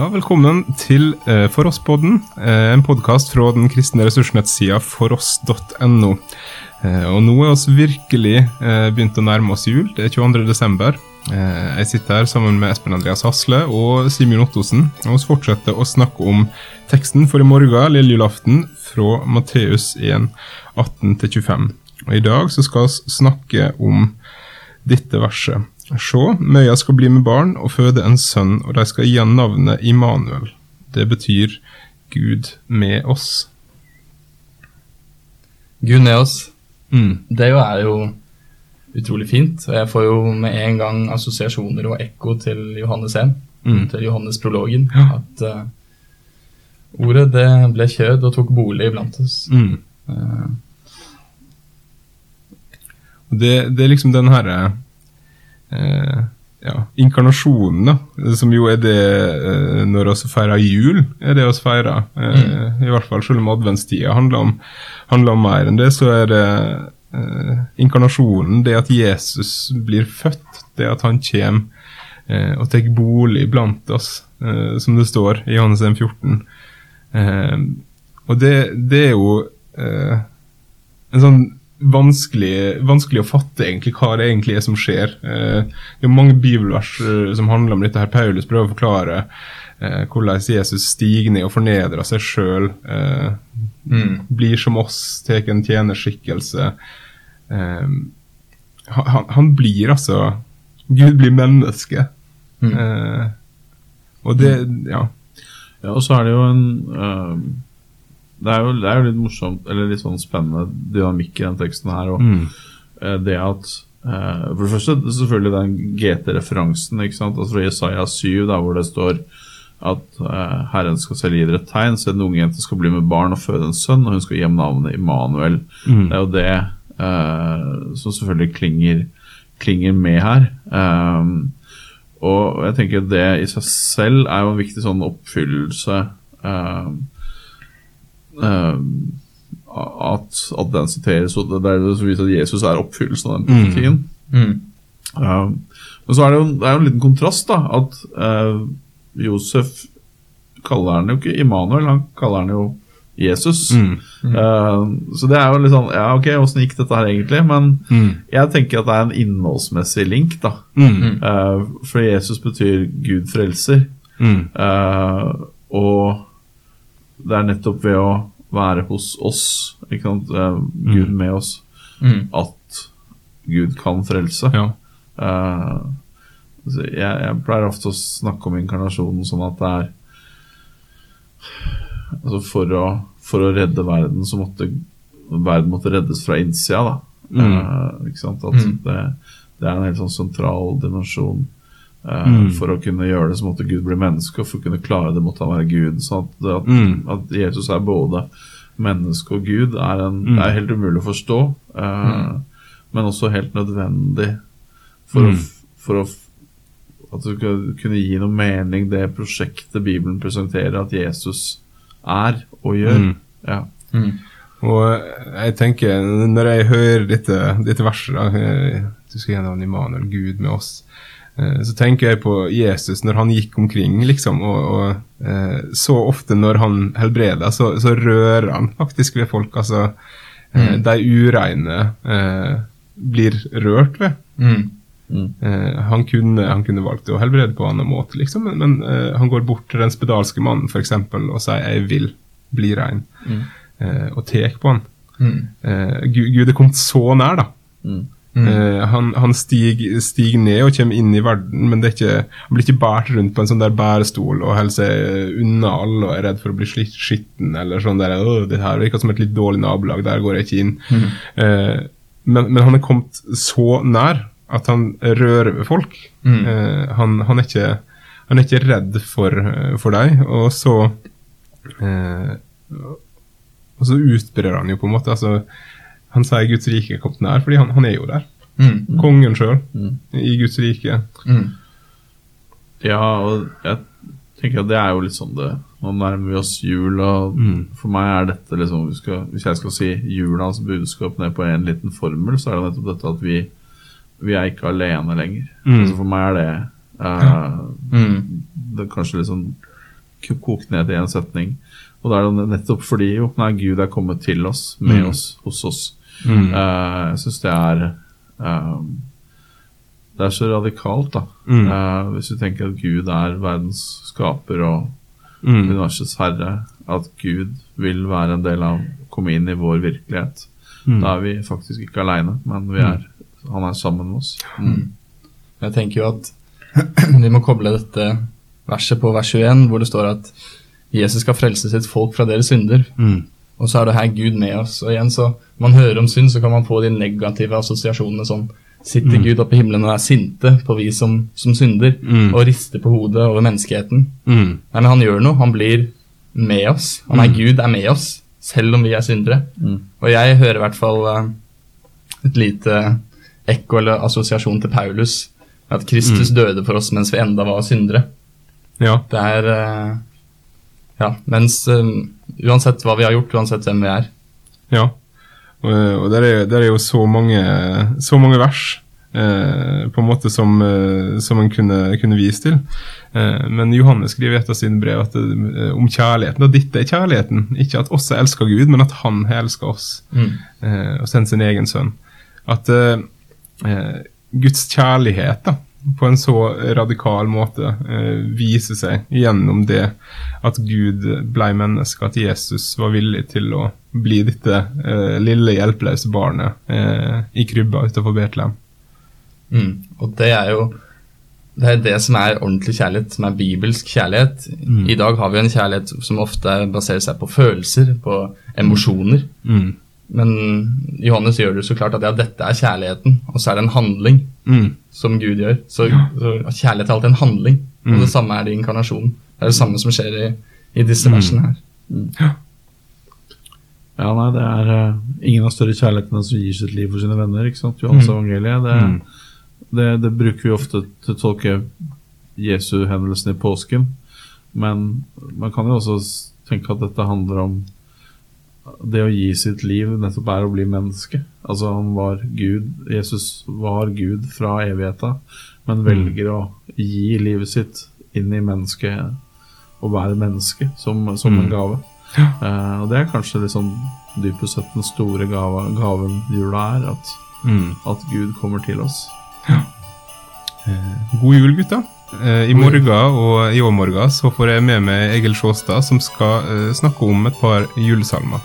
Ja, velkommen til eh, For oss-podden, eh, en podkast fra den kristne ressursnettsida foross.no. Eh, og nå er oss virkelig eh, begynt å nærme oss jul. Det er 22. desember. Eh, jeg sitter her sammen med Espen Andreas Hasle og Simen Ottosen. Og vi fortsetter å snakke om teksten for i morgen, lille julaften, fra Matteus 1, 18-25. Og I dag så skal vi snakke om dette verset. Se, møya skal bli med barn og føde en sønn, og de skal gi han navnet Immanuel. Det betyr Gud med oss. Gud med oss. Mm. Det jo er jo utrolig fint. og Jeg får jo med en gang assosiasjoner og ekko til Johannes 1, Mm. til Johannes-prologen. Ja. At uh, ordet det ble kjød og tok bolig blant oss. Mm. Uh. Det, det er liksom den herre eh, ja, inkarnasjonen, da, som jo er det eh, når vi feirer jul, er det vi feirer. Eh, I hvert fall selv om adventstida handler om, handler om mer enn det, så er det eh, inkarnasjonen, det at Jesus blir født, det at han kommer eh, og tar bolig blant oss, som det står i Johannes 1, 14. Eh, og det, det er jo en sånn vanskelig, vanskelig å fatte egentlig hva det egentlig er som skjer. Eh, det er mange bibelvers eh, som handler om dette. her. Paulus prøver å forklare eh, hvordan Jesus stiger ned og fornedrer seg sjøl. Eh, Mm. Blir som oss, tar en tjenerskikkelse. Eh, han, han- blir altså Gud blir menneske. Mm. Eh, og det Ja. Ja, og så er det jo en eh, det, er jo, det er jo litt morsomt, eller litt sånn spennende dynamikk i den teksten her. Og Mm. eh, det at eh, For det første selvfølgelig den GT-referansen ikke sant? Altså fra Jesaja 7, der hvor det står at eh, Herren skal selv gi dere et tegn, så en unge jente skal bli med barn og føde en sønn, og hun skal gi ham navnet Immanuel. Mm. Det er jo det uh, som selvfølgelig klinger, klinger med her. Um, og jeg tenker det i seg selv er jo en viktig sånn oppfyllelse um, um, at, at den siteres, og det er det viser at Jesus er oppfyllelsen av den profetien. Mm. Um, men så er det jo det er jo en liten kontrast, da, at uh, Josef kaller han jo ikke Immanuel, han kaller han jo Jesus. Mm. Uh, så det er jo litt sånn Ja, ok, åssen gikk dette her egentlig? Men Mm. jeg tenker at det er en innholdsmessig link, da. Mm. Uh, for Jesus betyr Gud frelser. Mm. Uh, og det er nettopp ved å være hos oss, ikke sant, Gud med oss, Mm. at Gud kan frelse. Ja. Uh, jeg, jeg pleier ofte å snakke om inkarnasjonen sånn at det er Altså for å, for å redde verden, så måtte verden måtte reddes fra innsida, da. Mm. Uh, ikke sant? At Mm. det, det er en helt sånn sentral dimensjon. Uh, Mm. For å kunne gjøre det, så måtte Gud bli menneske, og for å kunne klare det, måtte han være Gud. Så at, at, Mm. at Jesus er både menneske og Gud, er, en, Mm. er helt umulig å forstå. Uh, Men også helt nødvendig for, Mm. å, for å at du skal kunne gi noe mening, det prosjektet Bibelen presenterer at Jesus er og gjør. Mm. Ja. Og jeg tenker, når jeg hører dette, dette verset, da, eh, du skal gjennom Immanuel, Gud med oss, eh, så tenker jeg på Jesus når han gikk omkring, liksom, og, og eh, så ofte når han helbreder, så, så rører han faktisk ved folk. Altså, Mm. de ureine eh, blir rørt ved. Mm. Mm. Eh, han, kunne, han kunne valgt å helbrede på en annen måte, liksom, men, men eh, han går bort til den spedalske mannen for eksempel, og sier 'jeg vil bli rein', Mm. Eh, og tar på han. Mm. Eh, Gud, Gud er kommet så nær, da. Mm. Mm. Eh, han han stiger, stiger ned og kommer inn i verden, men det er ikke, han blir ikke båret rundt på en sånn der bærestol og holder seg unna alle og er redd for å bli slitt skitten eller sånn der Åh, det her virker som et litt dårlig nabolag, der går jeg ikke inn. Mm. Eh, men, men han er kommet så nær at han rører ved folk. Mm. Eh, han, han, er ikke, han er ikke redd for, for deg, og så eh, Og så utbrer han jo på en måte. altså Han sier Guds rike er kommet nær, fordi han, han er jo der. Mm. Kongen sjøl Mm. i Guds rike. Mm. ja, og jeg tenker at det er jo litt sånn det Nå nærmer vi oss jul, og Mm. for meg er dette liksom vi skal, Hvis jeg skal si julas budskap ned på en liten formel, så er det nettopp dette at vi, vi er ikke alene lenger. Mm. Altså for meg er det eh, det er kanskje litt sånn kokt ned i en setning. Og da er det nettopp fordi jo, nei, Gud er kommet til oss, med Mm. oss, hos oss. Mm. Uh, jeg syns det er eh, Det er så radikalt, da. Mm. Uh, hvis du tenker at Gud er verdens skaper og Mm. universets herre, at Gud vil være en del av komme inn i vår virkelighet. Mm. Da er vi faktisk ikke aleine, men vi er, han er sammen med oss. Jeg tenker jo at vi må koble dette verset på vers 21, hvor det står at Jesus skal frelse sitt folk fra deres synder. Mm. Og så er det her Gud med oss. Og igjen så, man hører om synd, så kan man få de negative assosiasjonene sånn Sitter Mm. Gud oppe i himmelen og er sinte på vi som, som synder, Mm. og rister på hodet over menneskeheten? Mm. Nei, men han gjør noe. Han blir med oss. Han er Mm. Gud, er med oss, selv om vi er syndere. Mm. Og jeg hører i hvert fall eh, et lite ekko eller assosiasjon til Paulus. At Kristus døde for oss mens vi enda var syndere. Ja. Det er eh, Ja, mens eh, uansett hva vi har gjort, uansett hvem vi er. Ja. Og, og der, er, der er jo så mange, så mange vers eh, på en måte som, eh, som en kunne, kunne vise til. Eh, men Johannes skriver i et av sine brev at, eh, om kjærligheten. Og dette er kjærligheten. Ikke at oss elsker Gud, men at Han har elska oss eh, og sendt sin egen sønn. At eh, eh, Guds kjærlighet da, på en så radikal måte eh, viser seg gjennom det at Gud ble menneske, at Jesus var villig til å bli dette eh, lille hjelpeløse barnet eh, i krybba utenfor Betlehem. Mm. Og det er jo det er det som er ordentlig kjærlighet, som er bibelsk kjærlighet. Mm. I dag har vi en kjærlighet som ofte baserer seg på følelser, på emosjoner. Mm. Men Johannes gjør det så klart at ja, dette er kjærligheten, og så er det en handling Mm. som Gud gjør. Så, så kjærlighet er alltid en handling, og Mm. det samme er det i inkarnasjonen. Det er det samme som skjer i, i disse Mm. versene her. Ja, nei, det er uh, ingen har større kjærlighet enn den som gir sitt liv for sine venner. ikke sant? Johannes Mm. evangeliet. Det, Mm. det, det bruker vi ofte til å tolke Jesu hendelsen i påsken. Men man kan jo også tenke at dette handler om det å gi sitt liv nettopp er å bli menneske. Altså han var Gud, Jesus var Gud fra evigheta, men velger å gi livet sitt inn i mennesket og være menneske som, som en gave. gave. Uh, og det er kanskje liksom dypest sett den store gave, gaven jula er, at, Mm. at Gud kommer til oss. God jul, gutta. Eh, I morgen og i overmorgen så får jeg med meg Egil Sjåstad, som skal eh, snakke om et par julesalmer.